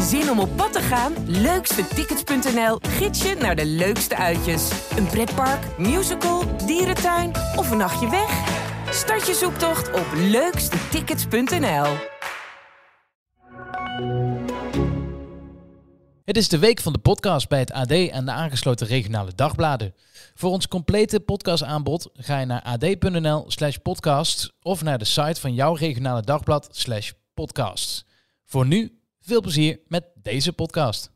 Zin om op pad te gaan? Leukstetickets.nl gids je naar de leukste uitjes. Een pretpark, musical, dierentuin of een nachtje weg? Start je zoektocht op leukstetickets.nl. Het is de week van de podcast bij het AD en de aangesloten regionale dagbladen. Voor ons complete podcastaanbod ga je naar ad.nl slash podcast of naar de site van jouw regionale dagblad slash podcast. Voor nu, veel plezier met deze podcast.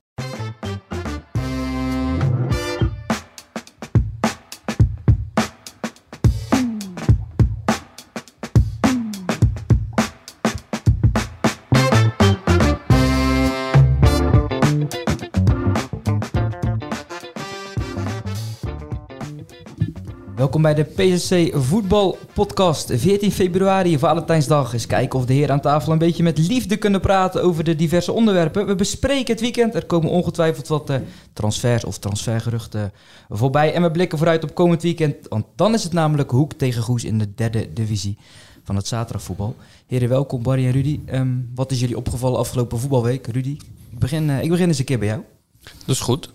Welkom bij de PSC Voetbal Podcast. 14 februari, Valentijnsdag. Eens kijken of de heren aan tafel een beetje met liefde kunnen praten over de diverse onderwerpen. We bespreken het weekend. Er komen ongetwijfeld wat uh, transfers of transfergeruchten voorbij. En we blikken vooruit op komend weekend. Want dan is het namelijk Hoek tegen Goes in de derde divisie van het zaterdagvoetbal. Heren, welkom Barry en Rudy. Um, wat is jullie opgevallen afgelopen voetbalweek? Rudy, ik begin, uh, ik begin eens een keer bij jou. Dat is goed.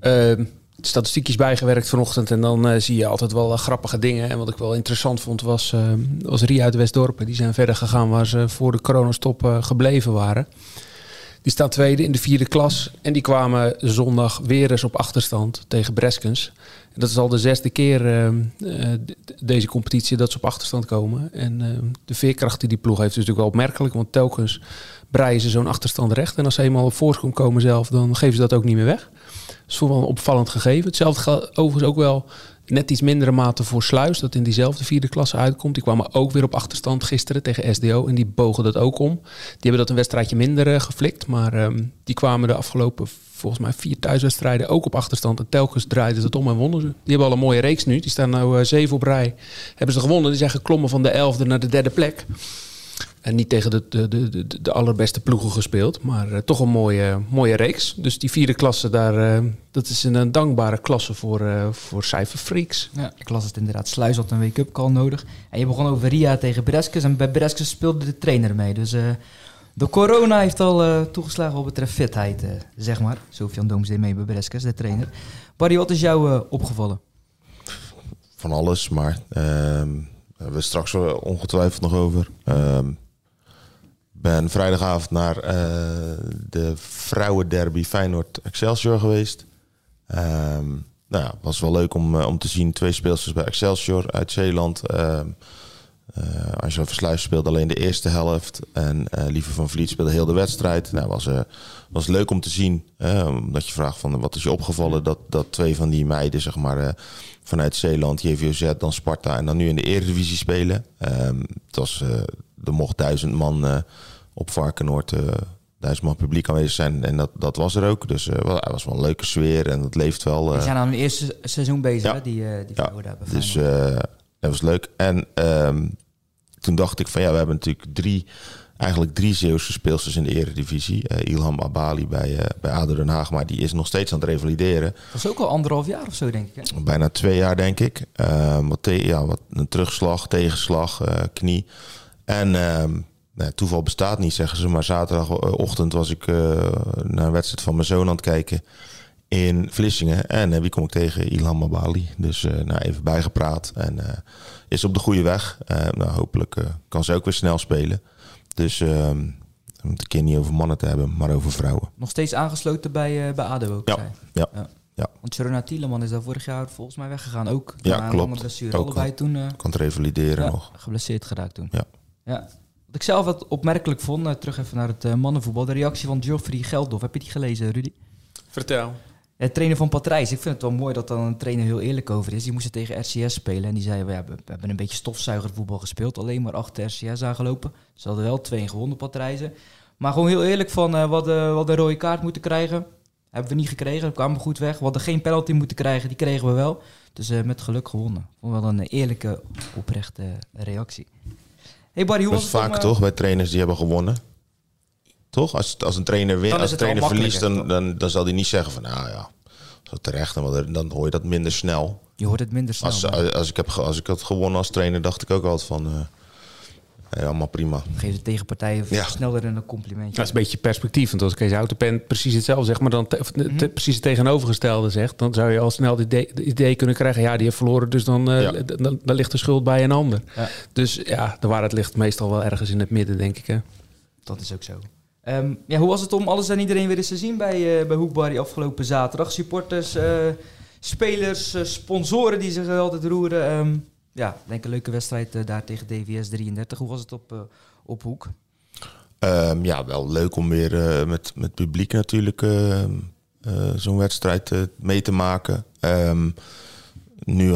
Uh, statistiekjes bijgewerkt vanochtend. En dan uh, zie je altijd wel uh, grappige dingen. En wat ik wel interessant vond was, uh, was uit Westdorpen. Die zijn verder gegaan waar ze voor de coronastop gebleven waren. Die staan tweede in de vierde klas. En die kwamen zondag weer eens op achterstand tegen Breskens. En dat is al de zesde keer deze competitie dat ze op achterstand komen. En de veerkracht die die ploeg heeft is natuurlijk wel opmerkelijk. Want telkens breien ze zo'n achterstand recht. En als ze eenmaal op voorsprong komen zelf, dan geven ze dat ook niet meer weg. Is wel een opvallend gegeven. Hetzelfde geldt overigens ook wel net iets mindere mate voor Sluis, dat in diezelfde vierde klasse uitkomt. Die kwamen ook weer op achterstand gisteren tegen SDO en die bogen dat ook om. Die hebben dat een wedstrijdje minder uh, geflikt, maar um, die kwamen de afgelopen volgens mij vier thuiswedstrijden ook op achterstand. En telkens draaiden ze het om en wonnen ze. Die hebben al een mooie reeks nu. Die staan nu uh, zeven op rij. Hebben ze gewonnen. Die zijn geklommen van de elfde naar de derde plek. En niet tegen de, de, de, de, allerbeste ploegen gespeeld, maar uh, toch een mooie, mooie reeks. Dus die vierde klasse, daar, uh, dat is een, een, dankbare klasse voor, uh, voor cijferfreaks. Ja, ik las het inderdaad. Sluis had een wake-up call nodig. En je begon over Ria tegen Breskes. En bij Breskes speelde de trainer mee. Dus de corona heeft al toegeslagen wat betreft fitheid, zeg maar. Sofian Doomsdee mee bij Breskes, de trainer. Barry, wat is jou opgevallen? Van alles, maar ehm, we straks ongetwijfeld nog over. Ehm, ben vrijdagavond naar uh, de vrouwenderby Feyenoord Excelsior geweest. Um, nou ja, was wel leuk om, uh, om te zien. Twee speelsters bij Excelsior uit Zeeland. Um, uh, speelde alleen de eerste helft. En Lieve van Vliet speelde heel de wedstrijd. Nou, was, was leuk om te zien. omdat je vraagt van wat is je opgevallen dat, dat twee van die meiden, zeg maar, vanuit Zeeland, JVOZ, dan Sparta en dan nu in de Eredivisie spelen. Um, het was, er mocht duizend man op Varkenoord uh, duizend man publiek aanwezig zijn. En dat, dat was er ook. Dus uh, wel, het was wel een leuke sfeer en het leeft wel. Uh, Die zijn aan het eerste seizoen bezig, ja. hè, die, die vrouwen ja. daar Dus dat was leuk. En um, toen dacht ik van ja, we hebben natuurlijk drie, eigenlijk drie Zeeuwse speelsters in de eredivisie. Uh, Ilham Abali bij, uh, bij ADO Den Haag, maar die is nog steeds aan het revalideren. Dat is ook al anderhalf jaar of zo, denk ik. Hè? Bijna twee jaar, denk ik. Uh, wat, ja, wat een terugslag, tegenslag, knie. En um, nou, toeval bestaat niet, zeggen ze. Maar zaterdagochtend was ik uh, naar een wedstrijd van mijn zoon aan het kijken in Vlissingen. En uh, wie kom ik tegen? Ilham Mabali. Dus uh, nou, even bijgepraat. En is op de goede weg. nou, hopelijk kan ze ook weer snel spelen. Dus om het een keer niet over mannen te hebben, maar over vrouwen. Nog steeds aangesloten bij, bij ADO ook, ja. ja. ja. ja. Want Sharona Tieleman is daar vorig jaar volgens mij weggegaan ook. Ja, klopt. Blessure. Ook Allebei toen... kan het revalideren nog. Geblesseerd geraakt toen. Ja. Ja. Wat ik zelf wat opmerkelijk vond, uh, terug even naar het uh, mannenvoetbal, de reactie van Geoffrey Geldof. Heb je die gelezen, Rudy? Vertel. Het trainer van Patrijs. Ik vind het wel mooi dat dan een trainer heel eerlijk over is. Die moest tegen RCS spelen en die zei, ja, we hebben een beetje stofzuigervoetbal gespeeld. Alleen maar achter RCS aangelopen. Ze hadden wel twee gewonnen, Patrijzen. Maar gewoon heel eerlijk van, uh, wat, wat een rode kaart moeten krijgen. Hebben we niet gekregen, we kwamen goed weg. We hadden geen penalty moeten krijgen, die kregen we wel. Dus uh, met geluk gewonnen. Vond wel een eerlijke, oprechte reactie. Hey Barry, hoe dat is vaak om, toch bij trainers die hebben gewonnen. Toch? Als, als een trainer wint, als een trainer verliest, dan, dan, dan zal hij niet zeggen van nou ja, zo terecht. Dan, dan hoor je dat minder snel. Je hoort het minder snel. Als, als, als, ik, heb, als ik had gewonnen als trainer, dacht ik ook altijd van. Uh, allemaal prima. Geef de tegenpartijen Ja. sneller een complimentje. Dat is een beetje perspectief. Want als Kees Autopen precies hetzelfde zegt, maar dan te- of te- Mhm. precies het tegenovergestelde zegt, dan zou je al snel het idee, kunnen krijgen: ja, die heeft verloren, dus dan, eh, Ja. dan, dan ligt de schuld bij een ander. Ja. Dus ja, de waarheid ligt meestal wel ergens in het midden, denk ik. Hè? Dat is ook zo. Ehm, ja, hoe was het om alles en iedereen weer eens te zien bij, eh bij Hoekbarrie afgelopen zaterdag? Supporters, eh, spelers, eh, sponsoren die zich altijd roeren. Ehm, ja, denk een leuke wedstrijd eh, daar tegen DVS 33. Hoe was het op, eh, op Hoek? Ehm, ja, wel leuk om weer eh, met, met publiek natuurlijk eh, eh, zo'n wedstrijd mee te maken. Ehm, nu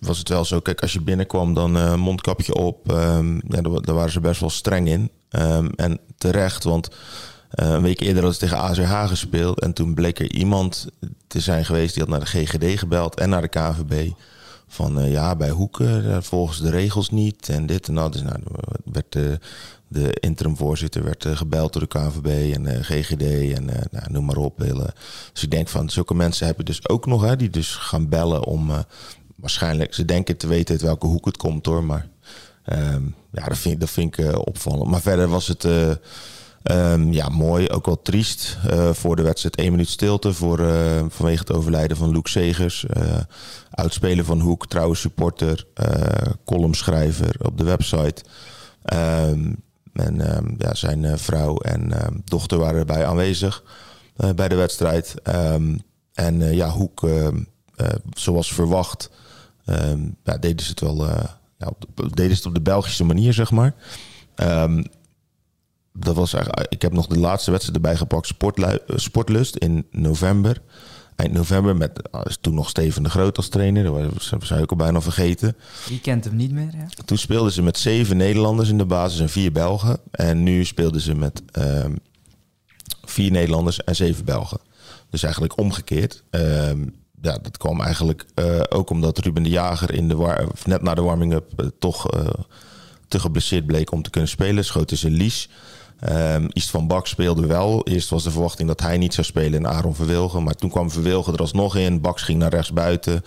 was het wel zo, kijk, als je binnenkwam, dan mondkapje op. Ehm, ja, daar, daar waren ze best wel streng in. Ehm, en terecht, want een week eerder hadden ze tegen AZH gespeeld. En toen bleek er iemand te zijn geweest die had naar de GGD gebeld en naar de KVB. Van eh, ja, bij Hoeken daar volgens de regels niet en dit en dat. Dus nou, werd de, interim-voorzitter werd eh, gebeld door de KVB en eh, GGD en eh, nou, noem maar op. Hele. Dus ik denk van zulke mensen hebben dus ook nog, hè, die dus gaan bellen om... eh, waarschijnlijk, ze denken te weten uit welke hoek het komt hoor, maar... ehm, ja, dat vind, dat vind ik eh, opvallend. Maar verder was het... eh, Ehm, ja, mooi. Ook wel triest. Eh, voor de wedstrijd één minuut stilte voor, eh, vanwege het overlijden van Luc Segers. eh oudspeler van Hoek, trouwe supporter, columnschrijver op de website. Ehm, en ehm, ja, zijn vrouw en dochter waren erbij aanwezig bij de wedstrijd. En ja, Hoek, zoals verwacht, ja, deden ze het wel ja, op de, deden ze het op de Belgische manier, zeg maar. Ehm, dat was eigenlijk, ik heb nog de laatste wedstrijd erbij gepakt, eh, Sportlust in november. Eind november met is toen nog Steven de Groot als trainer. Dat zou ik al bijna vergeten. Wie kent hem niet meer? Ja? Toen speelden ze met zeven Nederlanders in de basis en vier Belgen. En nu speelden ze met ehm, vier Nederlanders en zeven Belgen. Dus eigenlijk omgekeerd. Ehm, ja, dat kwam eigenlijk eh, ook omdat Ruben de Jager in de net na de warming-up eh, toch eh, te geblesseerd bleek om te kunnen spelen. Schoten ze Lies. Ehm East van Bak speelde wel. Eerst was de verwachting dat hij niet zou spelen en Aaron Verwilgen. Maar toen kwam Verwilgen er alsnog in. Baks ging naar rechts buiten.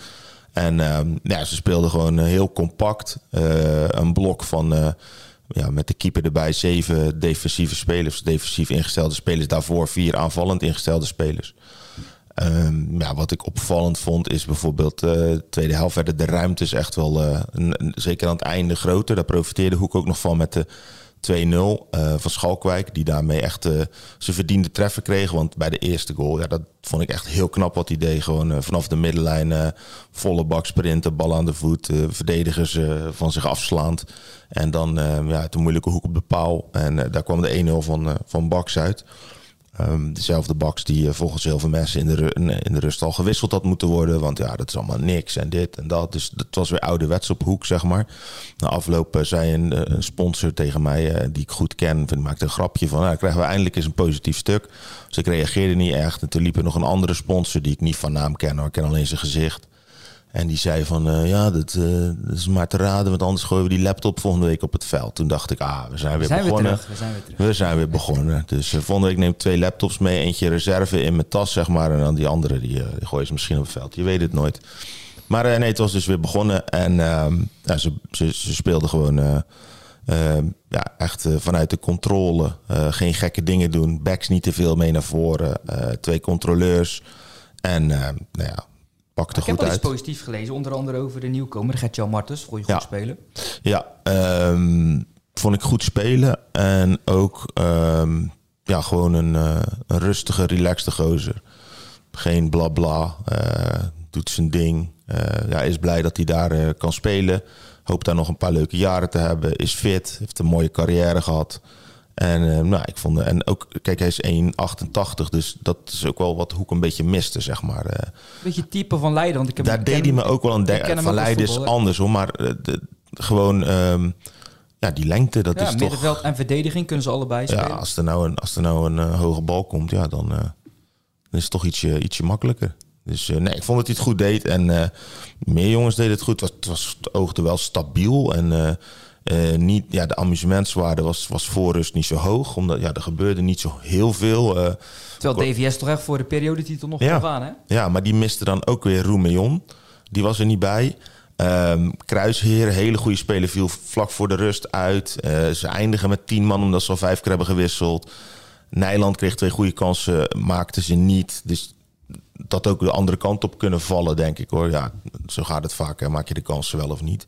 En ehm, ja, ze speelden gewoon eh, heel compact. Eh, een blok van, eh, ja, met de keeper erbij, zeven defensieve spelers. Defensief ingestelde spelers. Daarvoor vier aanvallend ingestelde spelers. Ehm, ja, wat ik opvallend vond is bijvoorbeeld... de tweede helft werden de ruimtes echt wel... zeker aan het einde groter. Daar profiteerde Hoek ook nog van met de 2-0 eh, van Schalkwijk. Die daarmee echt eh, zijn verdiende treffer kreeg. Want bij de eerste goal, ja, dat vond ik echt heel knap wat hij deed. Gewoon eh, vanaf de middenlijn volle bak sprinten, bal aan de voet. verdedigers van zich afslaand. En dan ja, een moeilijke hoek op de paal. En daar kwam de 1-0 van, van Baks uit. Ehm, dezelfde Baks die eh, volgens heel veel mensen in de, in, de rust al gewisseld had moeten worden. Want ja, dat is allemaal niks en dit en dat. Dus dat was weer ouderwets op hoek, zeg maar. Na afloop eh, zei een, eh, een sponsor tegen mij, die ik goed ken, vind, maakte een grapje van... Nou, krijgen we eindelijk eens een positief stuk. Dus ik reageerde niet echt. En toen liep er nog een andere sponsor die ik niet van naam ken, hoor. ik ken alleen zijn gezicht. En die zei van, eh, ja, dat, eh, dat is maar te raden, want anders gooien we die laptop volgende week op het veld. Toen dacht ik, ah, we zijn We weer begonnen. terug. We zijn weer terug. We zijn weer begonnen. Dus eh, volgende week neem ik twee laptops mee. Eentje reserve in mijn tas, zeg maar. En dan die andere, die, die gooien ze misschien op het veld. Je weet het nooit. Maar nee, het was dus weer begonnen. En ehm, ja, ze, ze, ze speelden gewoon eh, ehm, ja, echt vanuit de controle. Geen gekke dingen doen. Backs niet te veel mee naar voren. Twee controleurs. En ehm, nou ja, pakte Ik heb goed wel iets uit. positiefs gelezen. Onder andere over de nieuwkomer Gert-Jan Martens. Vond je goed Ja. spelen? Ja, ehm, vond ik goed spelen. En ook ehm, ja, gewoon een, eh, een rustige, relaxte gozer. Geen blabla. eh doet zijn ding. Eh, ja, is blij dat hij daar kan spelen. Hoopt daar nog een paar leuke jaren te hebben. Is fit. Heeft een mooie carrière gehad. En, eh, nou, ik vond, en ook, kijk, hij is 1,88. Dus dat is ook wel wat Hoek een beetje miste, zeg maar. Eh, Beetje type van Leiden. Want ik heb daar ik deed ken hij me ook wel een ik ken denk hem Van Leiden is anders hoor. Maar eh, de, gewoon ehm, ja, die lengte, dat Ja, is toch... middenveld en verdediging kunnen ze allebei Ja, spelen. als er nou een, als er nou een hoge bal komt, ja, dan, dan is het toch ietsje, ietsje makkelijker. Dus nee, ik vond dat hij het goed deed. En meer jongens deden het goed. Het, was, het, was, het oogde wel stabiel. En eh, niet, ja, de amusementswaarde was, was voor rust niet zo hoog. Omdat ja, er gebeurde niet zo heel veel. eh, Terwijl DVS toch echt voor de periodetitel nog Ja. aan, hè? ja, maar die miste dan ook weer Roemillon. Die was er niet bij. Ehm, Kruisheer, hele goede speler, viel vlak voor de rust uit. Eh, ze eindigen met tien man omdat ze al vijf keer hebben gewisseld. Nijland kreeg twee goede kansen, maakte ze niet. Dus dat ook de andere kant op kunnen vallen, denk ik hoor. Ja, zo gaat het vaak. Hè. Maak je de kansen wel of niet.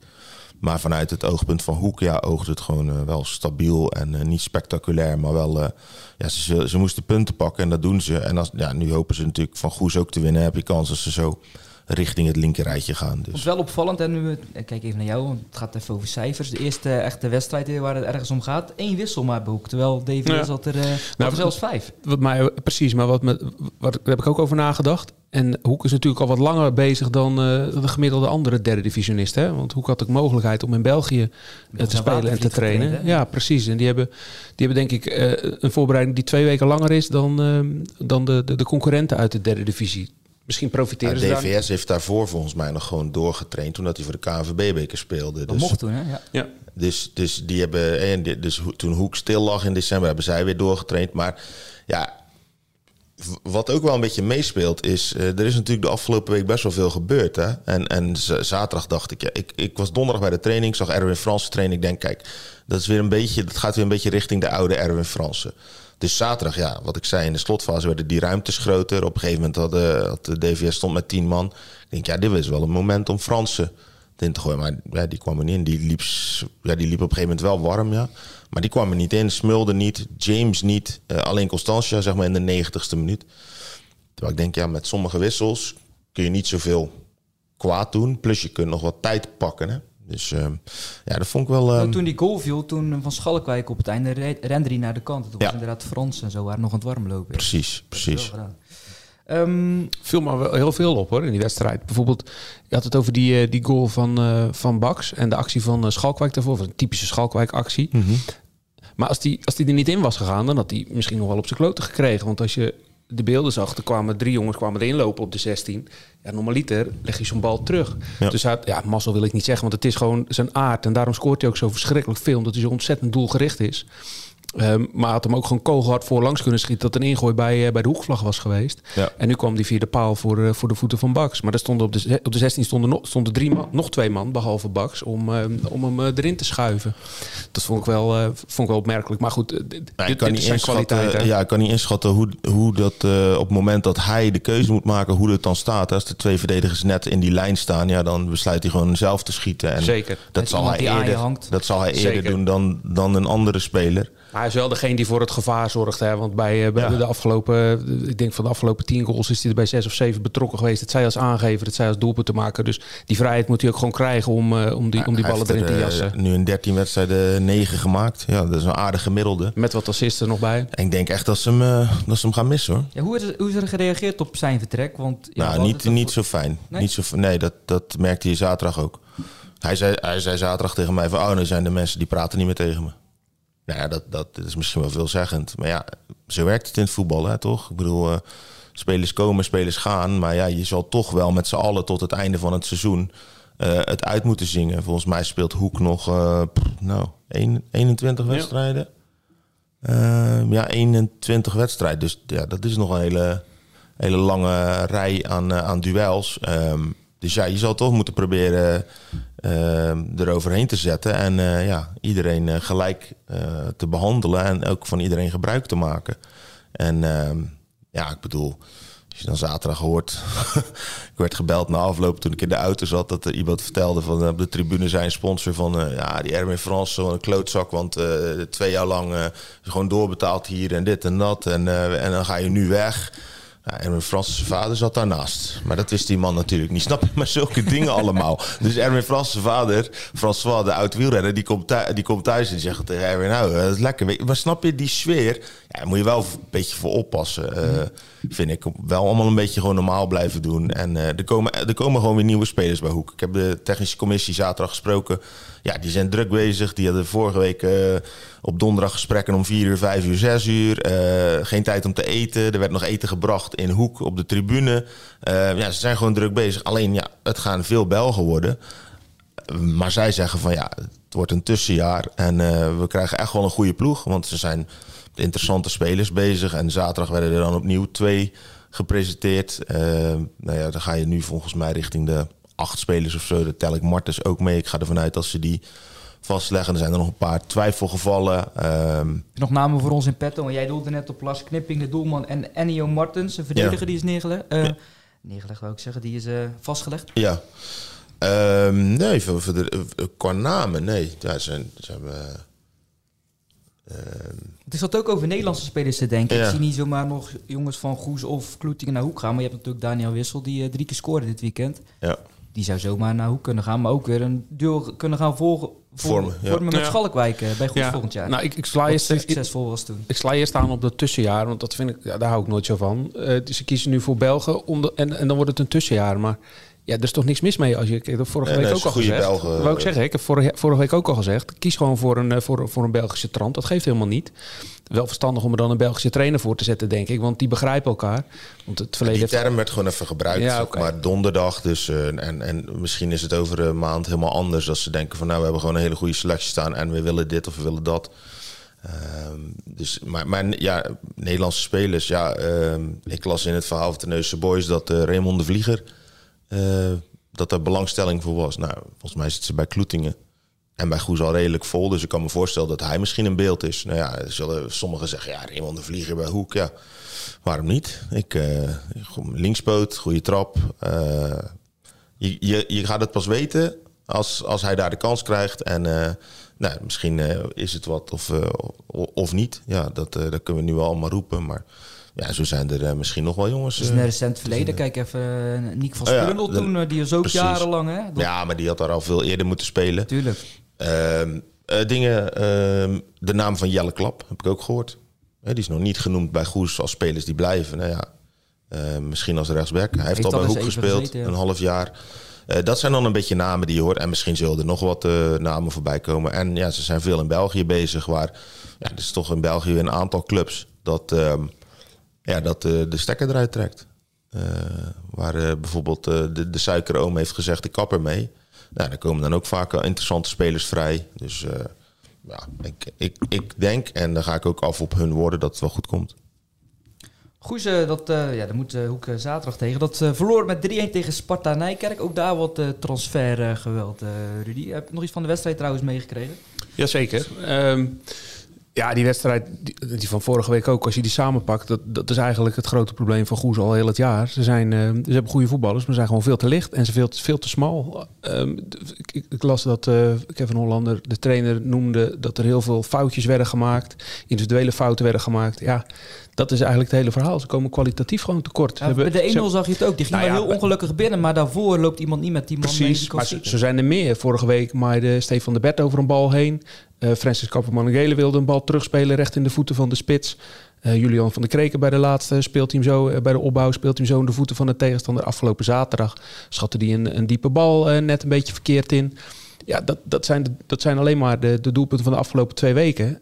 Maar vanuit het oogpunt van Hoek, ja, oogt het gewoon eh, wel stabiel en eh, niet spectaculair. Maar wel, eh, ja, ze, ze, moesten punten pakken en dat doen ze. En als, ja, nu hopen ze natuurlijk van Goes ook te winnen. Heb je kans dat ze zo richting het linkerrijtje gaan. Het is Dus. wel opvallend, en nu, ik kijk even naar jou, want het gaat even over cijfers. De eerste echte wedstrijd waar het ergens om gaat, één wissel maar bij Hoek. Terwijl DVS Ja. had er, eh, had Nou, er zelfs vijf. Wat mij, precies, maar wat me, wat, daar heb ik ook over nagedacht. En Hoek is natuurlijk al wat langer bezig dan eh, de gemiddelde andere derde divisionist. Hè? Want Hoek had ook mogelijkheid om in België eh, te spelen en te trainen. ja, precies. En die hebben, die hebben denk ik eh, een voorbereiding die twee weken langer is dan, eh, dan de, de, de concurrenten uit de derde divisie. Misschien Ja, profiteren ze daar. DVS heeft daarvoor volgens mij nog gewoon doorgetraind toen dat hij voor de KNVB-beker speelde. Dat Dus, mocht toen, hè? Ja. Ja. dus, dus die hebben, en die- dus toen Hoek stil lag in december, hebben zij weer doorgetraind. Maar ja, wat ook wel een beetje meespeelt is, eh, er is natuurlijk de afgelopen week best wel veel gebeurd. Hè? En, en zaterdag dacht ik, ja, ik, ik was donderdag bij de training, zag Erwin Fransen trainen. Ik denk, kijk, dat, is weer een beetje, dat gaat weer een beetje richting de oude Erwin Fransen. Dus zaterdag, ja, wat ik zei, in de slotfase werden die ruimtes groter. Op een gegeven moment had de, had de DVS stond met tien man. Ik denk, ja, dit is wel een moment om Fransen in te gooien. Maar ja, die kwam er niet in. Die liep, ja, die liep op een gegeven moment wel warm, ja. Maar die kwam er niet in. Smulde niet. James niet. Eh, alleen Constantia, zeg maar, in de negentigste minuut. Terwijl ik denk, ja, met sommige wissels kun je niet zoveel kwaad doen. Plus je kunt nog wat tijd pakken, hè. Dus eh, ja, dat vond ik wel... eh, Nou, toen die goal viel, toen van Schalkwijk op het einde re- rende hij naar de kant. Toen was Ja. inderdaad Frans en zo waren nog aan het warmlopen. Ja. precies, precies. Ehm, viel me wel heel veel op hoor in die wedstrijd. Bijvoorbeeld, je had het over die, eh, die goal van, eh van Baks en de actie van eh, Schalkwijk daarvoor. een typische Schalkwijk-actie. Mhm. Maar als die, als die er niet in was gegaan, dan had hij misschien nog wel op zijn kloten gekregen. Want als je de beelden zag, er kwamen drie jongens kwamen erin lopen op de 16. Ja, normaliter leg je zo'n bal terug. Ja. Dus hij, had- ja, mazzel wil ik niet zeggen, want het is gewoon zijn aard. En daarom scoort hij ook zo verschrikkelijk veel, omdat hij zo ontzettend doelgericht is. Ehm, maar had hem ook gewoon kogelhard voorlangs kunnen schieten... dat een ingooi bij, eh, bij de hoekvlag was geweest. Ja. En nu kwam die via de paal voor, eh, voor de voeten van Baks. Maar er stonden op, de, op de 16 stonden, nog, stonden drie man, nog twee man, behalve Baks... om, eh, om hem eh, erin te schuiven. Dat vond ik wel, vond ik wel opmerkelijk. Maar goed, ik kan niet is zijn kwaliteit. inschatten, ja, ik kan niet inschatten hoe, hoe dat eh, op het moment dat hij de keuze moet maken, hoe het dan staat. Als de twee verdedigers net in die lijn staan, ja, dan besluit hij gewoon zelf te schieten. En Zeker. Dat zal, hij eerder, dat zal hij eerder Zeker. doen dan, dan een andere speler. Maar hij is wel degene die voor het gevaar zorgt. Hè? Want bij, eh, bij Ja. de afgelopen, eh, ik denk van de afgelopen tien goals is hij er bij zes of zeven betrokken geweest. Het zij als aangever, het zij als doelpunt te maken. Dus die vrijheid moet hij ook gewoon krijgen om, eh, om die, om die ballen erin te jassen. nu in 13 wedstrijden 9 gemaakt. Ja, dat is een aardig gemiddelde. Met wat assisten nog bij. En ik denk echt dat ze hem, eh, dat ze hem gaan missen hoor. ja, hoe, is er, hoe is er gereageerd op zijn vertrek? Want, nou, niet, niet zo fijn. Nee? Niet zo, nee, dat, dat merkte je zaterdag ook. Hij zei, hij zei zaterdag tegen mij van... oh, nu zijn de mensen die praten niet meer tegen me. Nou ja, dat, dat is misschien wel veelzeggend. Maar ja, zo werkt het in het voetbal, hè, toch? Ik bedoel, eh, spelers komen, spelers gaan. Maar ja, je zal toch wel met z'n allen tot het einde van het seizoen... eh, het uit moeten zingen. Volgens mij speelt Hoek nog, pff, nou, een- 21 wedstrijden. Eh, ja, 21 wedstrijden. Dus ja, dat is nog een hele, hele lange rij aan, aan duels. Ehm, dus ja, je zal toch moeten proberen ehm, eroverheen te zetten. En eh, ja, iedereen eh, gelijk te behandelen. En ook van iedereen gebruik te maken. En ehm, ja, ik bedoel... Als je dan zaterdag hoort... ik werd gebeld na afloop toen ik in de auto zat... dat er iemand vertelde van op de tribune zijn sponsor van... ja, die Erwin Frans, zo'n klootzak... want twee jaar lang gewoon doorbetaald hier en dit en dat... en, en dan ga je nu weg... Ja, Erwin Frans' vader zat daarnaast. Maar dat wist die man natuurlijk niet. Snap je? Maar zulke dingen allemaal. Dus Erwin Frans' vader, François, de oud wielrenner... Die komt, thuis, die komt thuis en zegt tegen Erwin... nou, dat is lekker. Maar snap je, die sfeer... Daar moet je wel een beetje voor oppassen. eh, vind ik. Wel allemaal een beetje gewoon normaal blijven doen. En eh, er, komen, er komen gewoon weer nieuwe spelers bij Hoek. Ik heb de technische commissie zaterdag gesproken. Ja, die zijn druk bezig. Die hadden vorige week eh, op donderdag gesprekken om 4 uur, 5 uur, 6 uur. Geen tijd om te eten. Er werd nog eten gebracht in Hoek op de tribune. Ja, ze zijn gewoon druk bezig. Alleen ja, het gaan veel Belgen worden. Maar zij zeggen van ja, het wordt een tussenjaar. En we krijgen echt wel een goede ploeg. Want ze zijn interessante spelers bezig. En zaterdag werden er dan opnieuw twee gepresenteerd. Eh, nou ja, dan ga je nu volgens mij richting de acht spelers of zo. Dat tel ik Martens ook mee. Ik ga ervan uit dat ze die vastleggen. Er zijn er nog een paar twijfelgevallen. Ehm, Nog namen voor ons in petto. Want jij doelde net op Lars Knipping, de doelman. En Ennio Martens, een verdediger Ja. die is neergelegd. Eh, Ja. Neergelegd wou ik zeggen, die is eh, vastgelegd. ja. Ehm, nee, voor, voor de, qua namen, nee. Ja, ze, ze hebben... ehm, Het zat ook over Nederlandse spelers te denken. Ja. Ik zie niet zomaar nog jongens van Goes of Kloetingen naar Hoek gaan. Maar je hebt natuurlijk Daniel Wissel, die eh, drie keer scoorde dit weekend. ja. Die zou zomaar naar Hoek kunnen gaan. Maar ook weer een duo kunnen gaan volgen, Vormen, ja. vormen met Ja. Schalkwijk eh, bij Goes Ja. volgend jaar. Nou, ik, ik, sla Wat eerst, succesvol was toen. ik sla eerst aan op dat tussenjaar, want dat vind ik, ja, daar hou ik nooit zo van. Eh, dus ze kiezen nu voor Belgen om de- en, en dan wordt het een tussenjaar. Maar ja, er is toch niks mis mee als je. Ik heb dat vorige Nee, week nee, ook al gezegd. Belgen. Wou ik zeggen, ik heb vorige, vorige week ook al gezegd. Kies gewoon voor een, eh, voor, voor een Belgische trant. Dat geeft helemaal niet. Wel verstandig om er dan een Belgische trainer voor te zetten, denk ik. Want die begrijpen elkaar. Want het verleden Die term werd gewoon even gebruikt. Ja. Maar donderdag dus. eh, en, en misschien is het over een maand helemaal anders. Dat ze denken van nou, we hebben gewoon een hele goede selectie staan. En we willen dit of we willen dat. Ehm, dus, maar, maar ja, Nederlandse spelers. Ja, ehm, ik las in het verhaal van de Neuse Boys dat eh, Raymond de Vlieger... eh, dat er belangstelling voor was. Nou, volgens mij zit ze bij Kloetingen. En bij Goes al redelijk vol. Dus ik kan me voorstellen dat hij misschien een beeld is. Nou ja, zullen sommigen zeggen... Ja, Raymond de Vlieger bij Hoek, ja... Waarom niet? Ik, goed, linkspoot, goede trap. Eh, je, je, je gaat het pas weten als, als hij daar de kans krijgt. En nou, misschien is het wat of, of niet. Ja, dat, dat kunnen we nu allemaal roepen. Maar ja, zo zijn er eh, misschien nog wel jongens. Dus eh, in een recent verleden, kijk even, uh, Niek van Oh ja, Sprundel de- toen, eh, die is ook precies. jarenlang, hè? Dat- ja, maar die had daar al veel eerder moeten spelen. Tuurlijk. Ehm, eh, dingen, ehm, de naam van Jelle Klap heb ik ook gehoord. Die is nog niet genoemd bij Goes als spelers die blijven. Nou ja, eh, misschien als rechtsback. Hij heeft, Heeft al bij Hoek gespeeld, gezeten, ja. een half jaar. Eh, dat zijn dan een beetje namen die je hoort. En misschien zullen er nog wat eh, namen voorbij komen. En ja, ze zijn veel in België bezig. Waar, ja, er is toch in België een aantal clubs dat, ehm, ja, dat eh, de stekker eruit trekt. Eh, waar eh, bijvoorbeeld de, de suikeroom heeft gezegd, ik kap ermee. Nou, daar komen dan ook vaak wel interessante spelers vrij. Dus eh, ja, ik, ik, ik denk, en dan ga ik ook af op hun woorden, dat het wel goed komt. Goes, dat, eh, ja, daar moet Hoek zaterdag tegen. Dat eh, verloor met 3-1 tegen Sparta Nijkerk. Ook daar wat eh transfergeweld, eh Rudy. Heb je nog iets van de wedstrijd trouwens meegekregen? Jazeker. Ehm ja, die wedstrijd die, die van vorige week ook, als je die samenpakt, dat, dat is eigenlijk het grote probleem van Goes al heel het jaar. Ze, zijn, eh, ze hebben goede voetballers, maar ze zijn gewoon veel te licht en ze veel, te- veel te smal. D- ik, las dat eh Kevin Hollander, de trainer, noemde dat er heel veel foutjes werden gemaakt, individuele fouten werden gemaakt. Ja, dat is eigenlijk het hele verhaal. Ze komen kwalitatief gewoon tekort. Ja, bij de 1-0 ze- zag je het ook. Die ging Nou ja, heel ongelukkig binnen. Maar daarvoor loopt iemand niet met die man mee. Precies, kan maar zo zijn er meer. Vorige week maaide Stefan de Bert over een bal heen. Eh, Francis Kapperman wilde een bal terugspelen recht in de voeten van de spits. Eh, Julian van der Kreken bij de laatste speelt hij hem zo, eh, bij de opbouw speelt hij hem zo in de voeten van de tegenstander. Afgelopen zaterdag schatte hij een, een diepe bal net een beetje verkeerd in. Ja, dat, dat, zijn, dat zijn alleen maar de, de doelpunten van de afgelopen twee weken.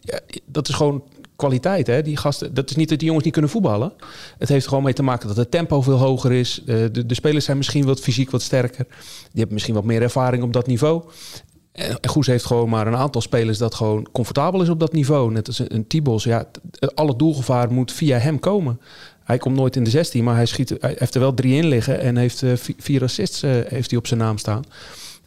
Ja, dat is gewoon kwaliteit. Hè? Die gasten, dat is niet dat die jongens niet kunnen voetballen. Het heeft gewoon mee te maken dat het tempo veel hoger is. De, de spelers zijn misschien wat fysiek wat sterker. Die hebben misschien wat meer ervaring op dat niveau. En en Goes heeft gewoon maar een aantal spelers dat gewoon comfortabel is op dat niveau. Net als een, Tibos. Ja, t- alle doelgevaar moet via hem komen. Hij komt nooit in de 16, maar hij, schiet, hij heeft er wel drie in liggen en heeft eh, vi- vier assists eh, heeft hij op zijn naam staan.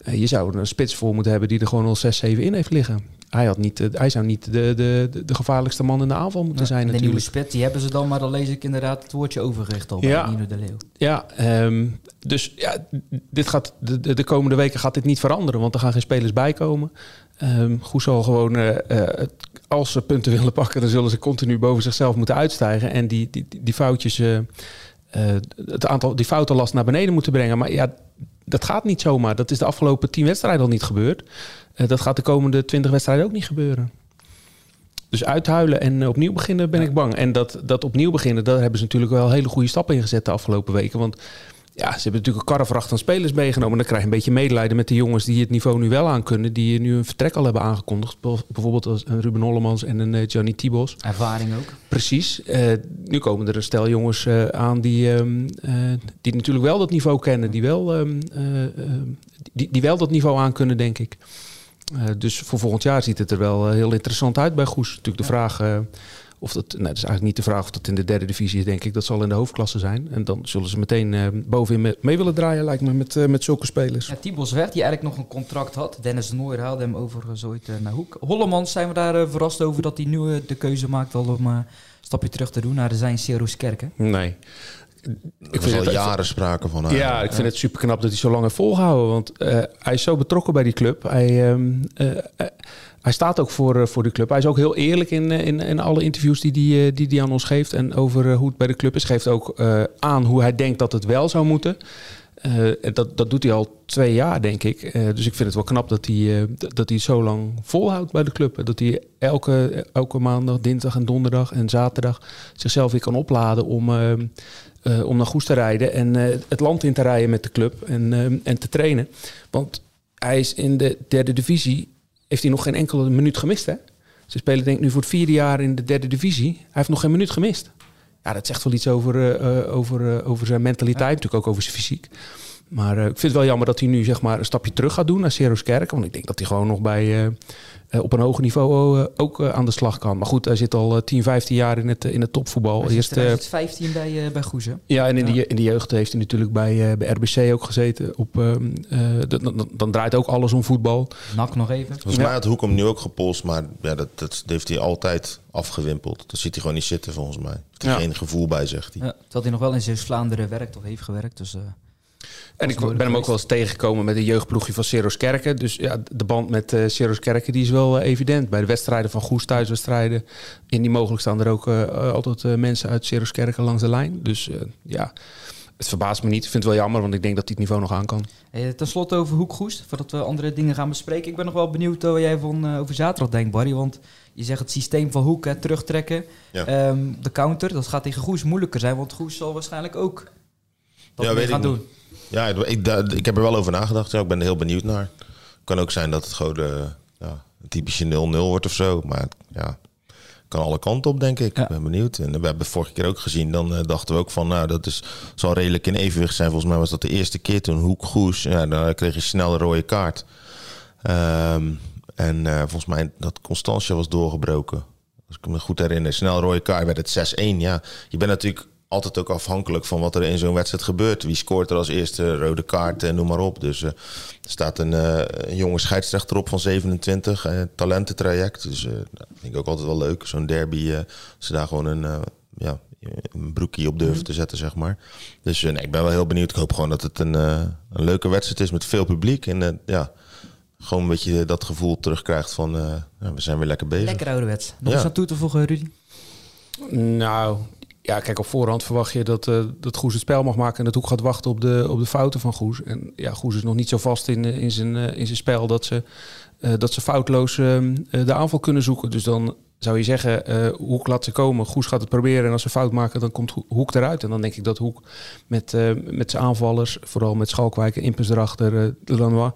Eh, je zou er een spits voor moeten hebben die er gewoon al 6, 7 in heeft liggen. Hij, had niet, eh, hij zou niet de, de, de, gevaarlijkste man in de aanval moeten zijn en de nieuwe natuurlijk. spit, die hebben ze dan. Maar dan lees ik inderdaad het woordje overgericht al Ja. Nino de Leeuw. Ja, ehm, dus ja, dit gaat, de, de, de komende weken gaat dit niet veranderen, want er gaan geen spelers bij komen. Ehm Goes zal gewoon, eh, als ze punten willen pakken, dan zullen ze continu boven zichzelf moeten uitstijgen en die, die, die foutjes, het aantal, die foutenlast naar beneden moeten brengen. Maar ja, dat gaat niet zomaar. Dat is de afgelopen tien wedstrijden al niet gebeurd. Eh, dat gaat de komende twintig wedstrijden ook niet gebeuren. Dus uithuilen en eh, opnieuw beginnen ben ik bang. En dat, dat opnieuw beginnen, daar hebben ze natuurlijk wel hele goede stappen in gezet de afgelopen weken. Want ja, ze hebben natuurlijk een karrevracht aan spelers meegenomen. Dan krijg je een beetje medelijden met de jongens die het niveau nu wel aan kunnen. Die nu een vertrek al hebben aangekondigd. Bijvoorbeeld als een Ruben Hollemans en een eh, Johnny Tibos. Ervaring ook. Precies. Eh, nu komen er een stel jongens eh, aan die, ehm, eh, die natuurlijk wel dat niveau kennen. Die wel, ehm, eh, ehm, die, die wel dat niveau aan kunnen, denk ik. Eh, dus voor volgend jaar ziet het er wel eh, heel interessant uit bij Goes. Natuurlijk de vraag eh, Of dat, nou, dat is eigenlijk niet de vraag of dat in de derde divisie is, denk ik. Dat zal in de hoofdklasse zijn. En dan zullen ze meteen eh, bovenin me- mee willen draaien, lijkt me, met, eh, met zulke spelers. Ja, Tibos Weg, die eigenlijk nog een contract had. Dennis de Nooijer haalde hem overigens ooit eh, naar Hoek. Hollemans zijn we daar verrast over dat hij nu de keuze maakt al om eh, een stapje terug te doen naar de zijn Seroskerken. Nee. Ik vind al jaren sprake van haar. Ja, ik vind het super knap dat hij zo lang heeft volgehouden. Want eh, hij is zo betrokken bij die club. Hij, ehm, eh, eh, hij staat ook voor, eh, voor die club. Hij is ook heel eerlijk in, eh, in, in alle interviews die, die, eh, die hij aan ons geeft. En over hoe het bij de club is. Geeft ook aan hoe hij denkt dat het wel zou moeten. En dat, dat doet hij al twee jaar, denk ik. Dus ik vind het wel knap dat hij, dat hij zo lang volhoudt bij de club. Dat hij elke, elke maandag, dinsdag en donderdag en zaterdag zichzelf weer kan opladen om, om naar Goes te rijden. En het land in te rijden met de club en, en te trainen. Want hij is in de derde divisie, heeft hij nog geen enkele minuut gemist. Hè? Ze spelen denk ik nu voor het vierde jaar in de derde divisie. Hij heeft nog geen minuut gemist. Ja, dat zegt wel iets over, eh, eh, over, eh, over zijn mentaliteit, natuurlijk ook over zijn fysiek. Maar eh, ik vind het wel jammer dat hij nu zeg maar, een stapje terug gaat doen naar Seroskerk. Want ik denk dat hij gewoon nog bij, eh, eh, op een hoger niveau ook aan de slag kan. Maar goed, hij zit al eh, 10, 15 jaar in het, in het topvoetbal. Hij is Eerst, eh, 2015 bij, eh, bij Goes, hè? ja, en in, Ja. In de jeugd heeft hij natuurlijk bij, eh, bij RBC ook gezeten. Op, ehm, eh, dan, dan, dan draait ook alles om voetbal. Nak nog even. Volgens mij had Hoek hem nu ook gepolst, maar ja, dat, dat heeft hij altijd afgewimpeld. Dat ziet hij gewoon niet zitten volgens mij. Heeft hij Ja. geen gevoel bij, zegt hij. Ja, terwijl hij nog wel in Zeeuws-Vlaanderen werkt of heeft gewerkt. Dus, eh, En ik ben hem ook wel eens tegengekomen met een jeugdploegje van Seros Kerken. Dus ja, de band met eh Seros Kerken die is wel eh, evident. Bij de wedstrijden van Goes thuiswedstrijden. In die mogelijk staan er ook eh, eh, altijd eh, mensen uit Seros Kerken langs de lijn. Dus eh, ja, het verbaast me niet. Ik vind het wel jammer, want ik denk dat hij het niveau nog aan kan. Eh, ten slotte over Hoek Goes, voordat we andere dingen gaan bespreken. Ik ben nog wel benieuwd wat jij van eh, over zaterdag denkt, Barry. Want je zegt het systeem van Hoek, hè, terugtrekken. Ja. Ehm, de counter, dat gaat tegen Goes moeilijker zijn. Want Goes zal waarschijnlijk ook dat Ja, weet gaan ik doen. Ja, ik, ik, heb er wel over nagedacht. Ja, ik ben er heel benieuwd naar. kan ook zijn dat het gewoon de, ja, een typische 0-0 wordt of zo. Maar ja, kan alle kanten op, denk ik. Ja. Ik ben benieuwd. En we hebben vorige keer ook gezien. Dan eh, dachten we ook van, nou, dat is, zal redelijk in evenwicht zijn. Volgens mij was dat de eerste keer toen Hoek Goes. Ja, dan kreeg je snel een rode kaart. Ehm, en eh, volgens mij dat Constantia was doorgebroken. Als ik me goed herinner. Snel rode kaart werd het 6-1. Ja, je bent natuurlijk altijd ook afhankelijk van wat er in zo'n wedstrijd gebeurt. Wie scoort er als eerste rode kaart en noem maar op. Dus eh, er staat een, eh, een jonge scheidsrechter op van 27, eh, talententraject. Dus eh, dat vind ik ook altijd wel leuk. Zo'n derby, eh, ze daar gewoon een, eh, ja, een broekje op durven te zetten, zeg maar. Dus eh, nee, ik ben wel heel benieuwd. Ik hoop gewoon dat het een, eh, een leuke wedstrijd is met veel publiek. En eh, ja, gewoon een beetje dat gevoel terugkrijgt van eh, ja, we zijn weer lekker bezig. Lekker ouderwets. Nog Ja. iets aan toe te voegen, Rudy? Nou, ja, kijk, op voorhand verwacht je dat, eh, dat Goes het spel mag maken en dat Hoek gaat wachten op de, op de fouten van Goes. En ja, Goes is nog niet zo vast in, eh, in, zijn, eh, in zijn spel dat ze, dat ze foutloos eh, eh, de aanval kunnen zoeken. Dus dan zou je zeggen, Hoek laat ze komen, Goes gaat het proberen en als ze fout maken, dan komt Ho- Hoek eruit. En dan denk ik dat Hoek met, met zijn aanvallers, vooral met Schalkwijk en Impens erachter, de Lanois,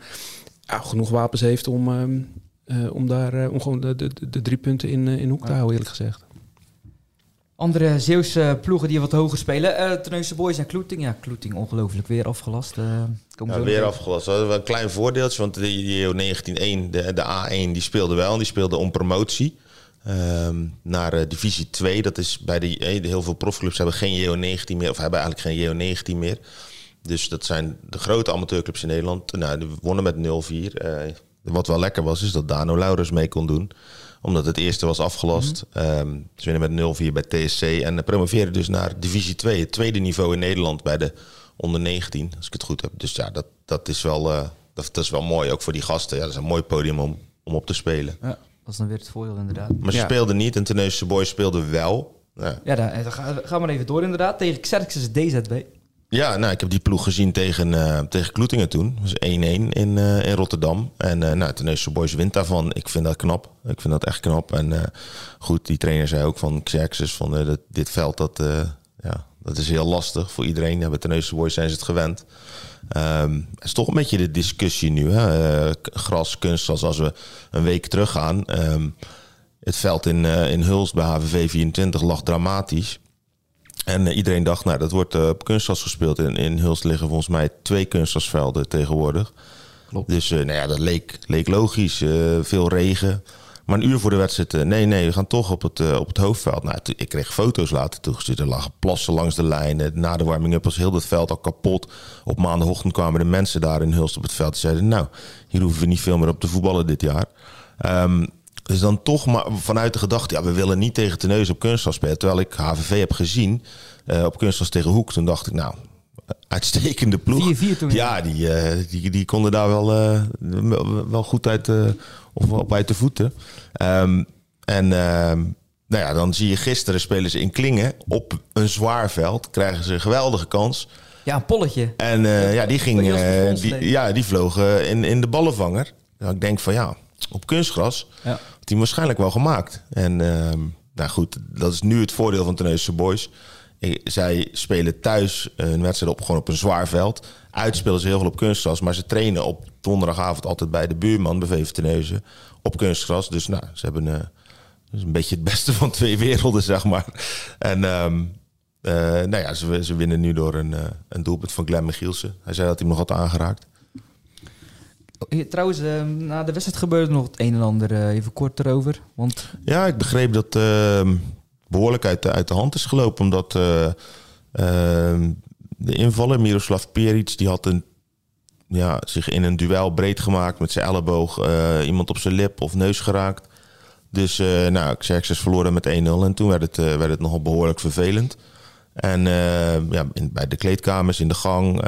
genoeg wapens heeft om, ehm, eh, om daar om gewoon de, de, de drie punten in, in Hoek te houden, eerlijk gezegd. Andere Zeeuwse ploegen die wat hoger spelen. Terneuzen Boys en Kloeting. Ja, Kloeting ongelooflijk weer afgelast. Eh, Ja, weer afgelast. We wel een klein voordeeltje, want de, die 19-1, de, de A1, die speelde wel. en Die speelde om promotie ehm, naar eh, divisie 2. Dat is bij de, heel veel profclubs hebben geen JO19 meer, of hebben eigenlijk geen JO19 meer. Dus dat zijn de grote amateurclubs in Nederland. Nou, die wonnen met 0-4. Eh, wat wel lekker was, is dat Dano Laurens mee kon doen omdat het eerste was afgelast. Ehm, ze winnen met 0-4 bij TSC. En eh, promoveren dus naar divisie 2. Het tweede niveau in Nederland bij de onder 19. Als ik het goed heb. Dus ja, dat, dat, is, wel, eh, dat, dat is wel mooi. Ook voor die gasten. Ja, dat is een mooi podium om, om op te spelen. Ja, dat is dan weer het voordeel inderdaad. Maar ze Ja. speelden niet. En Teneusse Boys speelden wel. Ja. Ja, daar, daar gaan ga maar even door inderdaad. Tegen Xerxes DZB. Ja, nou, ik heb die ploeg gezien tegen, eh tegen Kloetingen toen. Dat was 1-1 in, eh, in Rotterdam. En uh, nou, Boys wint daarvan. Ik vind dat knap. Ik vind dat echt knap. En goed, die trainer zei ook van Xerxes... van dat, dit veld, dat, ja, dat is heel lastig voor iedereen. Ja, bij Boys zijn ze het gewend. Ehm, het is toch een beetje de discussie nu. Hè? Gras, kunstgras, als we een week teruggaan... Ehm, het veld in, in Hulst bij HVV 24 lag dramatisch... En eh, iedereen dacht, nou, dat wordt eh, op kunstgras gespeeld. In, in Hulst liggen volgens mij twee kunstgrasvelden tegenwoordig. Klopt. Dus eh, nou ja, dat leek, leek logisch. Veel regen. Maar een uur voor de wedstrijd, nee, nee, we gaan toch op het, op het hoofdveld. Nou, ik kreeg foto's later toegestuurd. Er lagen plassen langs de lijnen. Na de warming-up was heel het veld al kapot. Op maandagochtend kwamen de mensen daar in Hulst op het veld. Die zeiden, nou, hier hoeven we niet veel meer op te voetballen dit jaar. Ehm, dus dan toch maar vanuit de gedachte, ja, we willen niet tegen Teneus op kunstgras spelen. Terwijl ik HVV heb gezien eh, op kunstgras tegen Hoek. Toen dacht ik, nou, uitstekende ploeg. 4-4 toen. Ja, die, eh, die, die konden daar wel, eh, wel- goed uit, eh, of op uit de voeten. Ehm, en ehm, nou ja, dan zie je gisteren spelen ze in Klingen op een zwaar veld. Krijgen ze een geweldige kans. Ja, een polletje. En eh, ja, die ging, die eh, ja, die vloog eh, in, in de ballenvanger. Nou, ik denk van ja, op kunstgras Ja. had hij waarschijnlijk wel gemaakt. En ehm, nou goed, dat is nu het voordeel van Tenneuze Boys. Zij spelen thuis een wedstrijd op, gewoon op een zwaar veld. Uit spelen ze heel veel op kunstgras. Maar ze trainen op donderdagavond altijd bij de buurman, bij VV Tenneuze, op kunstgras. Dus nou, ze hebben eh, dus een beetje het beste van twee werelden, zeg maar. En ehm, eh, nou ja, ze, ze winnen nu door een, eh, een doelpunt van Glenn Michielsen. Hij zei dat hij hem nog had aangeraakt. Eh, Trouwens, eh, na de wedstrijd gebeurde nog het een en ander. eh, even kort erover. Want Ja, ik begreep dat ehm behoorlijk uit de, uit de hand is gelopen. Omdat eh, ehm, de invaller, Miroslav Peric, die had een, ja, zich in een duel breed gemaakt met zijn elleboog. iemand op zijn lip of neus geraakt. Dus nou, Xerxes verloor dan met 1-0. En toen werd het, werd het nogal behoorlijk vervelend. En eh, ja, in, bij de kleedkamers, in de gang.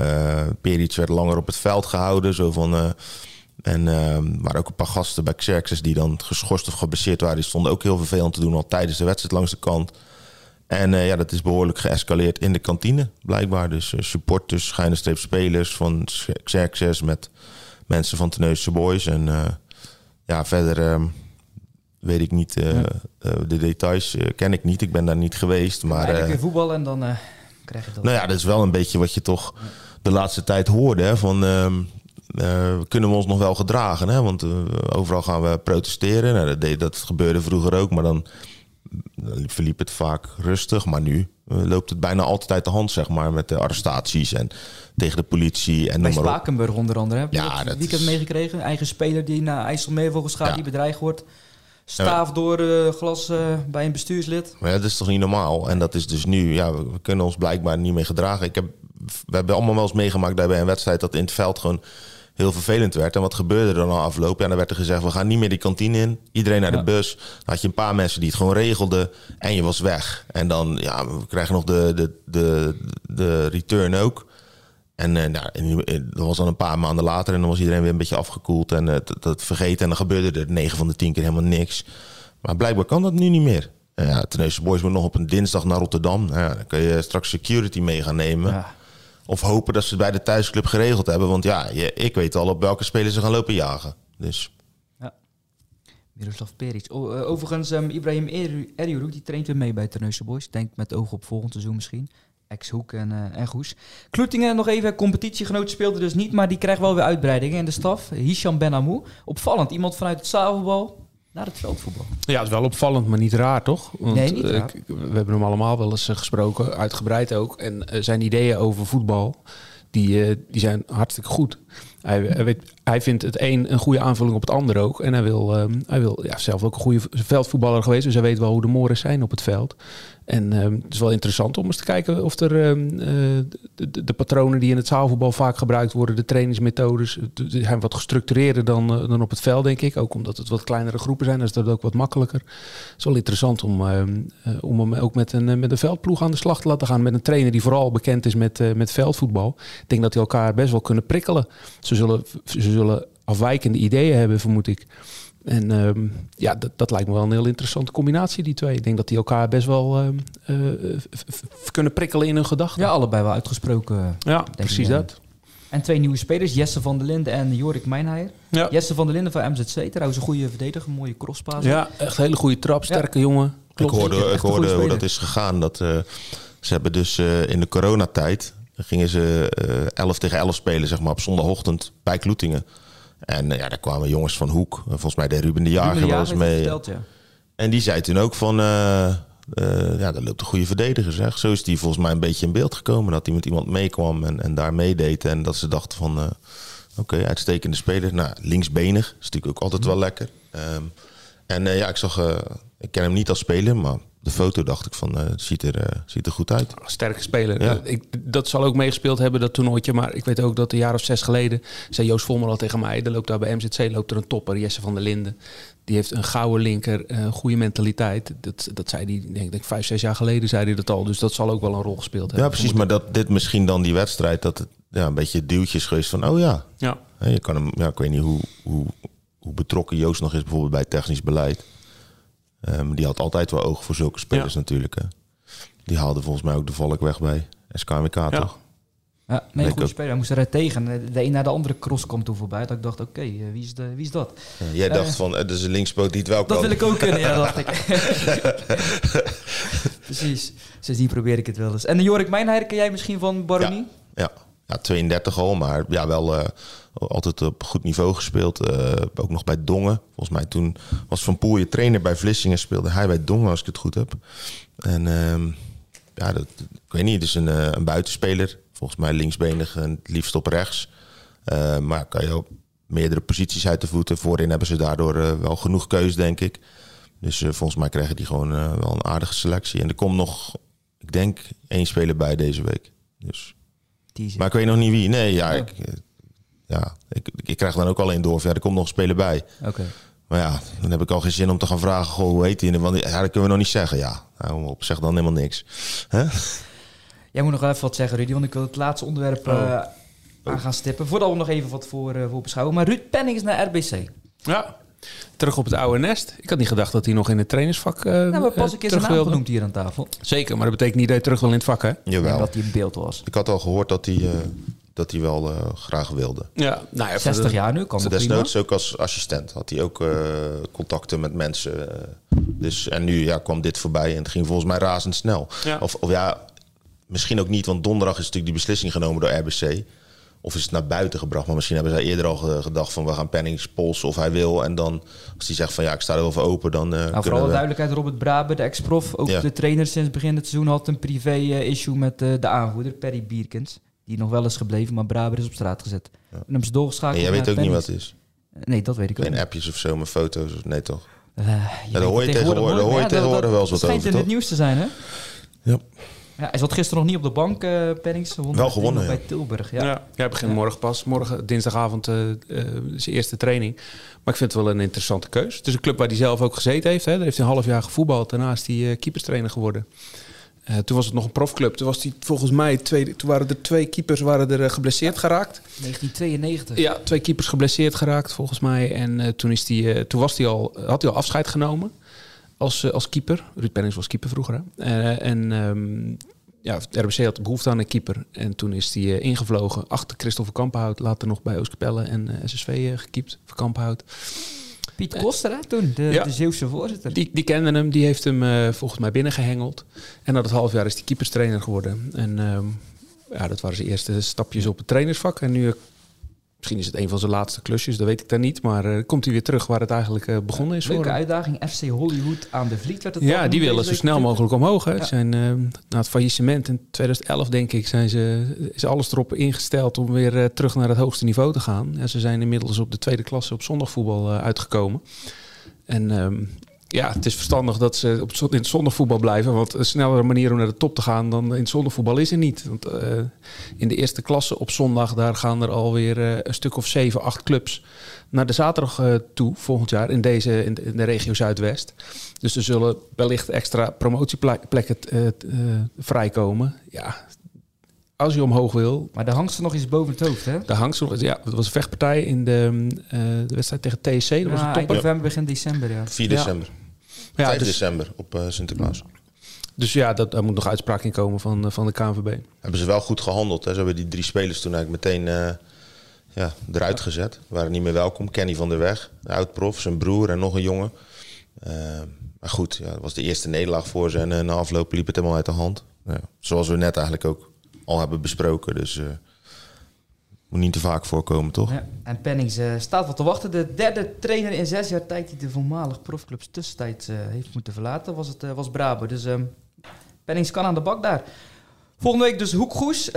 Peric werd langer op het veld gehouden. Zo van... eh, en ehm maar ook een paar gasten bij Xerxes die dan geschorst of geblesseerd waren. Die stonden ook heel vervelend te doen al tijdens de wedstrijd langs de kant. En ja, dat is behoorlijk geëscaleerd in de kantine, blijkbaar. Dus supporters, schuine streep spelers van Xerxes met mensen van Teneusse Boys. En ja, verder ehm, weet ik niet, eh, Ja. eh, de details eh, ken ik niet. Ik ben daar niet geweest. Maar weer voetballen en dan krijg je dat. nou ja, dat is wel een beetje wat je toch de laatste tijd hoorde. Hè, van, ehm, eh, kunnen we ons nog wel gedragen? Hè? Want overal gaan we protesteren. Nou, dat, deed, dat gebeurde vroeger ook, maar dan, verliep het vaak rustig. Maar nu loopt het bijna altijd uit de hand, zeg maar. Met de arrestaties en tegen de politie en Bij. Spakenburg onder andere. Heb je Ja, dat dat weekend is- meegekregen? Eigen speler die naar IJsselmeer volgens gaat, Ja. die bedreigd wordt. Staaf door eh, glas eh, bij een bestuurslid. Maar ja, dat is toch niet normaal? En dat is dus nu, ja, we, we kunnen ons blijkbaar niet meer gedragen. Ik heb, we hebben allemaal wel eens meegemaakt daar bij een wedstrijd dat in het veld gewoon heel vervelend werd. En wat gebeurde er dan al afloop? Ja, dan werd er gezegd, we gaan niet meer die kantine in. Iedereen naar Ja. de bus. Dan had je een paar mensen die het gewoon regelden en je was weg. En dan, ja, we krijgen nog de, de, de, de return ook. En nou, en, eh, dat was dan een paar maanden later en dan was iedereen weer een beetje afgekoeld en eh, dat, dat vergeten. En dan gebeurde er 9 van de 10 keer helemaal niks. Maar blijkbaar kan dat nu niet meer. Ja, Tennessee Boys moet nog op een dinsdag naar Rotterdam. Nou ja, dan kun je straks security mee gaan nemen. Ja. Of hopen dat ze het bij de thuisclub geregeld hebben. Want ja, je, ik weet al op welke spelers ze gaan lopen jagen. Dus Miroslav Peric. O- overigens, ehm, Ibrahim Erjuruk, die traint weer mee bij Terneuzen Boys. Denk met oog op volgend seizoen misschien. Ex-Hoek en, eh en Goes. Kloetingen nog even, competitiegenoot speelde dus niet, maar die krijgt wel weer uitbreidingen in de staf. Hisham Benamou. Opvallend, iemand vanuit het zaalvoetbal naar het veldvoetbal. Ja, het is wel opvallend, maar niet raar, toch? Want, Nee, niet eh, raar. we hebben hem allemaal wel eens eh, gesproken, uitgebreid ook. En zijn ideeën over voetbal, die, die zijn hartstikke goed. Hij, hij, weet, hij vindt het een een goede aanvulling op het ander ook. En hij wil, ehm, hij wil ja, zelf ook een goede veldvoetballer geweest. Dus hij weet wel hoe de mores zijn op het veld. En ehm, het is wel interessant om eens te kijken of er ehm, eh, de, de, patronen die in het zaalvoetbal vaak gebruikt worden, de trainingsmethodes, eh, zijn wat gestructureerder dan, eh, dan op het veld, denk ik. Ook omdat het wat kleinere groepen zijn, dan is dat ook wat makkelijker. Het is wel interessant om, ehm, eh, om hem ook met een, met een veldploeg aan de slag te laten gaan. Met een trainer die vooral bekend is met, met veldvoetbal. Ik denk dat die elkaar best wel kunnen prikkelen. Ze zullen, ze zullen afwijkende ideeën hebben, vermoed ik. En ehm, ja, dat, dat lijkt me wel een heel interessante combinatie, die twee. Ik denk dat die elkaar best wel ehm, eh, kunnen prikkelen in hun gedachten. Ja, allebei wel uitgesproken. Ja, precies dat. En twee nieuwe spelers, Jesse van der Linden en Jorik Mijnheijer. Ja. Jesse van der Linden van MZC, trouwens een goede verdediger, een mooie crosspaas. ja, echt een hele goede trap, sterke jongen. Klopt. ik hoorde, ik hoorde hoe dat is gegaan. Dat, eh, ze hebben dus eh, in de coronatijd... gingen ze eh 11 tegen 11 spelen, zeg maar, op zondagochtend bij Kloetingen. En eh, ja, daar kwamen jongens van Hoek. Eh, Volgens mij deed Ruben de Jager Ruben de wel eens mee. het verteld, ja. En die zei toen ook van... eh, ja, daar loopt een goede verdediger, zeg. Zo is die volgens mij een beetje in beeld gekomen. Dat hij met iemand meekwam en, en daar meedeed. En dat ze dachten van... Oké, uitstekende speler. Nou, linksbenig is natuurlijk ook altijd wel lekker. Ehm, En ja, ik zag, ik ken hem niet als speler, maar de foto dacht ik van, eh, ziet er, eh, ziet er goed uit. Sterke speler. Ja. Eh, Ik, dat zal ook meegespeeld hebben, dat toernooitje. Maar ik weet ook dat een jaar of zes geleden... zei Joost Volmer al tegen mij... er loopt daar bij MZC loopt er een topper, Jesse van der Linden. Die heeft een gouden linker, een goede mentaliteit. Dat, dat zei hij, denk ik, vijf, zes jaar geleden zei hij dat al. Dus dat zal ook wel een rol gespeeld hebben. Ja, precies. Maar dat dit misschien dan die wedstrijd, dat het ja, een beetje duwtjes geweest van, oh ja. Ja. Je kan hem, ja, ik weet niet hoe, hoe, hoe betrokken Joost nog is bijvoorbeeld bij technisch beleid. Ehm, die had altijd wel oog voor zulke spelers natuurlijk. Hè. Die haalde volgens mij ook de valk weg bij SKMK, toch? Ja, nee, goede speler. Hij moest eruit tegen. De een naar de andere cross komt toen voorbij. Dat ik dacht, oké, eh, wie, is de- wie is dat? Ja, jij dacht Eh, van, eh, dat is een linkspoot die het wel kan. Dat wil ik ook kunnen, ja, dacht ik. Precies. Sindsdien probeer ik het wel eens. En de Jorik Mijnheider ken jij misschien van Baronie? Ja, ja 32 al, maar ja, wel eh, altijd op goed niveau gespeeld. Eh, ook nog bij Dongen. Volgens mij toen was Van Poel je trainer bij Vlissingen, speelde hij bij Dongen, als ik het goed heb. En ehm, ja, dat, ik weet niet, het is een, eh, een buitenspeler. Volgens mij linksbenig en het liefst op rechts. Eh, maar kan je op meerdere posities uit de voeten. Voorin hebben ze daardoor wel genoeg keus, denk ik. Dus volgens mij krijgen die gewoon wel een aardige selectie. En er komt nog, ik denk, één speler bij deze week. Dus maar ik weet nog niet wie. Nee, ja, Oh. ik, ja ik, ik krijg dan ook alleen door. van, Ja, er komt nog een speler bij. Oké. Maar ja, dan heb ik al geen zin om te gaan vragen. Goh, hoe heet hij? Want ja, dat kunnen we nog niet zeggen. Ja, nou, op zeg dan helemaal niks. Hè? Jij moet nog even wat zeggen, Rudy, want ik wil het laatste onderwerp eh, aan gaan stippen. Voordat we nog even wat voor, eh, voor beschouwen. Maar Ruud Penning is naar RBC. ja. Terug op het oude nest. Ik had niet gedacht dat hij nog in het trainersvak uh, Nou, we pas een keer zijn naam genoemd hier aan tafel. Zeker, maar dat betekent niet dat je terug wil in het vak, hè? Jawel. Dat hij in beeld was. Ik had al gehoord dat hij, eh, dat hij wel eh, graag wilde. Ja, nou ja, voor 60 de- jaar nu, kan prima. desnoods ook als assistent had hij ook eh, contacten met mensen. eh. dus, en nu ja, kwam dit voorbij en het ging volgens mij razendsnel. Ja. Of, of ja, misschien ook niet, want donderdag is natuurlijk die beslissing genomen door RBC. Of is het naar buiten gebracht, maar misschien hebben zij eerder al ge- gedacht van we gaan Pennings polsen of hij wil. En dan als hij zegt van ja, ik sta er wel voor open, dan Nou, voor kunnen alle we... duidelijkheid, Robert Brabe, de ex-prof, ook Ja. de trainer sinds begin het seizoen, had een privé-issue met de aanvoerder, Perry Bierkens. Die nog wel is gebleven, maar Brabe is op straat gezet. En hebben ze doorgeschakeld En jij weet ook niet wat het is. Nee, dat weet ik ook Geen niet. appjes of zo met foto's, of nee toch? Eh, je daar weet hoor je het tegenwoordig- nooit, hoor je maar ja, tegenwoordig dat- wel eens wat schijnt over, in het nieuws te zijn, hè? Ja. Ja, hij zat gisteren nog niet op de bank, eh Pennings. Wel het gewonnen, nog ja. bij Tilburg. Ja. Ja, ja, begint morgen pas. Morgen, dinsdagavond, eh, eh, zijn eerste training. Maar ik vind het wel een interessante keus. Het is een club waar hij zelf ook gezeten heeft. Hè. Daar heeft hij een half jaar gevoetbald. Daarna is hij eh, keeperstrainer geworden. Eh, toen was het nog een profclub. Toen, was hij, volgens mij twee, toen waren er twee keepers waren er, eh, geblesseerd geraakt. 1992. Ja, twee keepers geblesseerd geraakt volgens mij. En eh, toen, is die, toen was hij al, had hij al afscheid genomen als, als keeper. Ruud Pennings was keeper vroeger. Hè? En ehm, ja, de RBC had behoefte aan een keeper. En toen is hij eh, ingevlogen achter Christopher Kampenhout. Later nog bij Oostkapelle en SSV gekiept voor Kampenhout. Piet Koster, hè, toen, de, Ja. de Zeeuwse voorzitter. Die, die kende hem, die heeft hem eh, volgens mij binnengehengeld. En na dat half jaar is hij keeperstrainer geworden. En ehm, ja, dat waren zijn eerste stapjes op het trainersvak. En nu, eh, misschien is het een van zijn laatste klusjes, dat weet ik dan niet. Maar eh, komt hij weer terug waar het eigenlijk eh, begonnen is Leuke uitdaging. FC Hollywood aan de Vliet werd het Ja, die willen zo snel mogelijk omhoog. Hè. Ja. Zijn, eh, na het faillissement in 2011, denk ik, zijn ze, is alles erop ingesteld om weer terug naar het hoogste niveau te gaan. Ja, ze zijn inmiddels op de tweede klasse op zondagvoetbal uitgekomen. En ehm, ja, het is verstandig dat ze op, zon- in het zondagvoetbal blijven. Want een snellere manier om naar de top te gaan dan in het zondagvoetbal is er niet. Want eh, in de eerste klasse op zondag, daar gaan er alweer eh, een stuk of zeven, acht clubs naar de zaterdag eh, toe volgend jaar in, deze, in, de, in de regio Zuidwest. Dus er zullen wellicht extra promotieplekken vrijkomen. Ja, als je omhoog wil, Maar de hangt er nog iets boven het hoofd, hè? daar hangt ze nog. Ja, het was een vechtpartij in de, eh, de wedstrijd tegen TSC. Dat was Ja, een eind topper. november, begin december, ja. 4 Ja. december. Ja, 5 dus, december op eh, Sinterklaas. dus ja, dat, daar moet nog uitspraak in komen van, eh, van de KNVB. Hebben ze wel goed gehandeld. Hè? Ze hebben die drie spelers toen eigenlijk meteen eh, ja, eruit gezet. Waren niet meer welkom. Kenny van der Weg, de oud-prof, zijn broer en nog een jongen. Maar goed, ja, dat was de eerste nederlaag voor ze. En na afloop liep het helemaal uit de hand. Ja, zoals we net eigenlijk ook al hebben besproken. Dus moet niet te vaak voorkomen, toch? Ja, en Pennings eh, staat wat te wachten. De derde trainer in zes jaar tijd die de voormalig profclubs tussentijds eh, heeft moeten verlaten, was, het, eh, was Brabo. Dus ehm Pennings kan aan de bak daar. Volgende week dus Hoekgoes.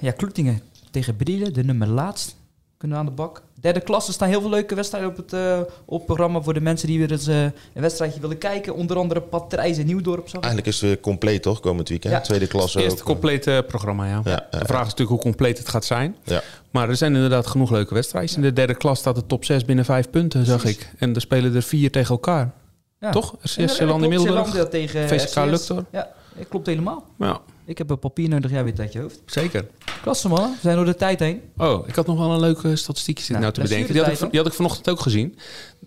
ja, Kloetingen tegen Brielen, de nummer laatst. Kunnen we aan de bak. Derde klasse staan heel veel leuke wedstrijden op het, eh, op het programma voor de mensen die weer eens eh, een wedstrijdje willen kijken. Onder andere Patrijs en Nieuwdorp. Ik. Eigenlijk is het weer compleet, toch? Komend weekend. Ja. Tweede klasse Het eerste ook. complete programma, ja. De vraag is natuurlijk hoe compleet het gaat zijn. Ja. Maar er zijn inderdaad genoeg leuke wedstrijden. In de derde klas staat de top 6 binnen 5 punten, zag Precies. ik. En er spelen er vier tegen elkaar. Ja. Toch? RCS Zeeland in. Middelburg. VSK. Luctor. Ja, klopt helemaal. Ja, Ik heb een papier nodig, jij weet uit je hoofd. zeker. Klasse man, we zijn door de tijd heen. Oh, ik had nog wel een leuke statistiekje zitten Nou, nou te bedenken. Die had, ik, van- die had ik vanochtend ook gezien.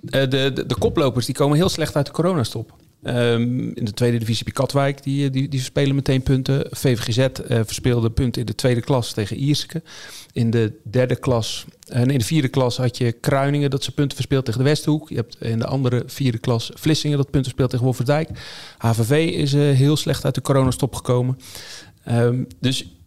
Eh, de, de, de koplopers die komen heel slecht uit de coronastop. Ehm, in de tweede divisie je Katwijk, die, die, die verspelen meteen punten. VVGZ eh, verspeelde punten in de tweede klas tegen Ierseke. In de derde klas, en in de vierde klas had je Kruiningen dat ze punten verspeelt tegen de Westhoek. Je hebt in de andere vierde klas Vlissingen dat punten speelt tegen Wolverdijk. HVV is eh, heel slecht uit de coronastop gekomen. Ehm, dus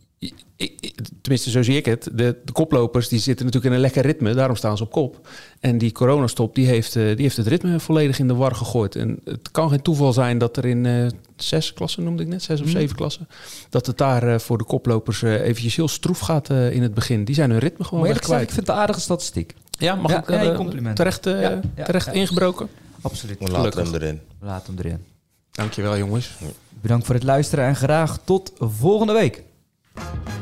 tenminste, zo zie ik het. De, de koplopers die zitten natuurlijk in een lekker ritme. Daarom staan ze op kop. En die coronastop die heeft, eh, die heeft het ritme volledig in de war gegooid. En het kan geen toeval zijn dat er in eh, zes klassen, noemde ik net, zes of Mhm. zeven klassen... dat het daar eh, voor de koplopers eh, eventjes heel stroef gaat eh, in het begin. Die zijn hun ritme gewoon Maar gezegd, ik kwijt. vind het een aardige statistiek. Ja, mag Ja, ik ja, compliment. terecht, eh, Ja, ja, terecht ja. ingebroken? Absoluut. We laten hem erin. We laten hem erin. Dankjewel jongens. Bedankt voor het luisteren en graag tot volgende week. We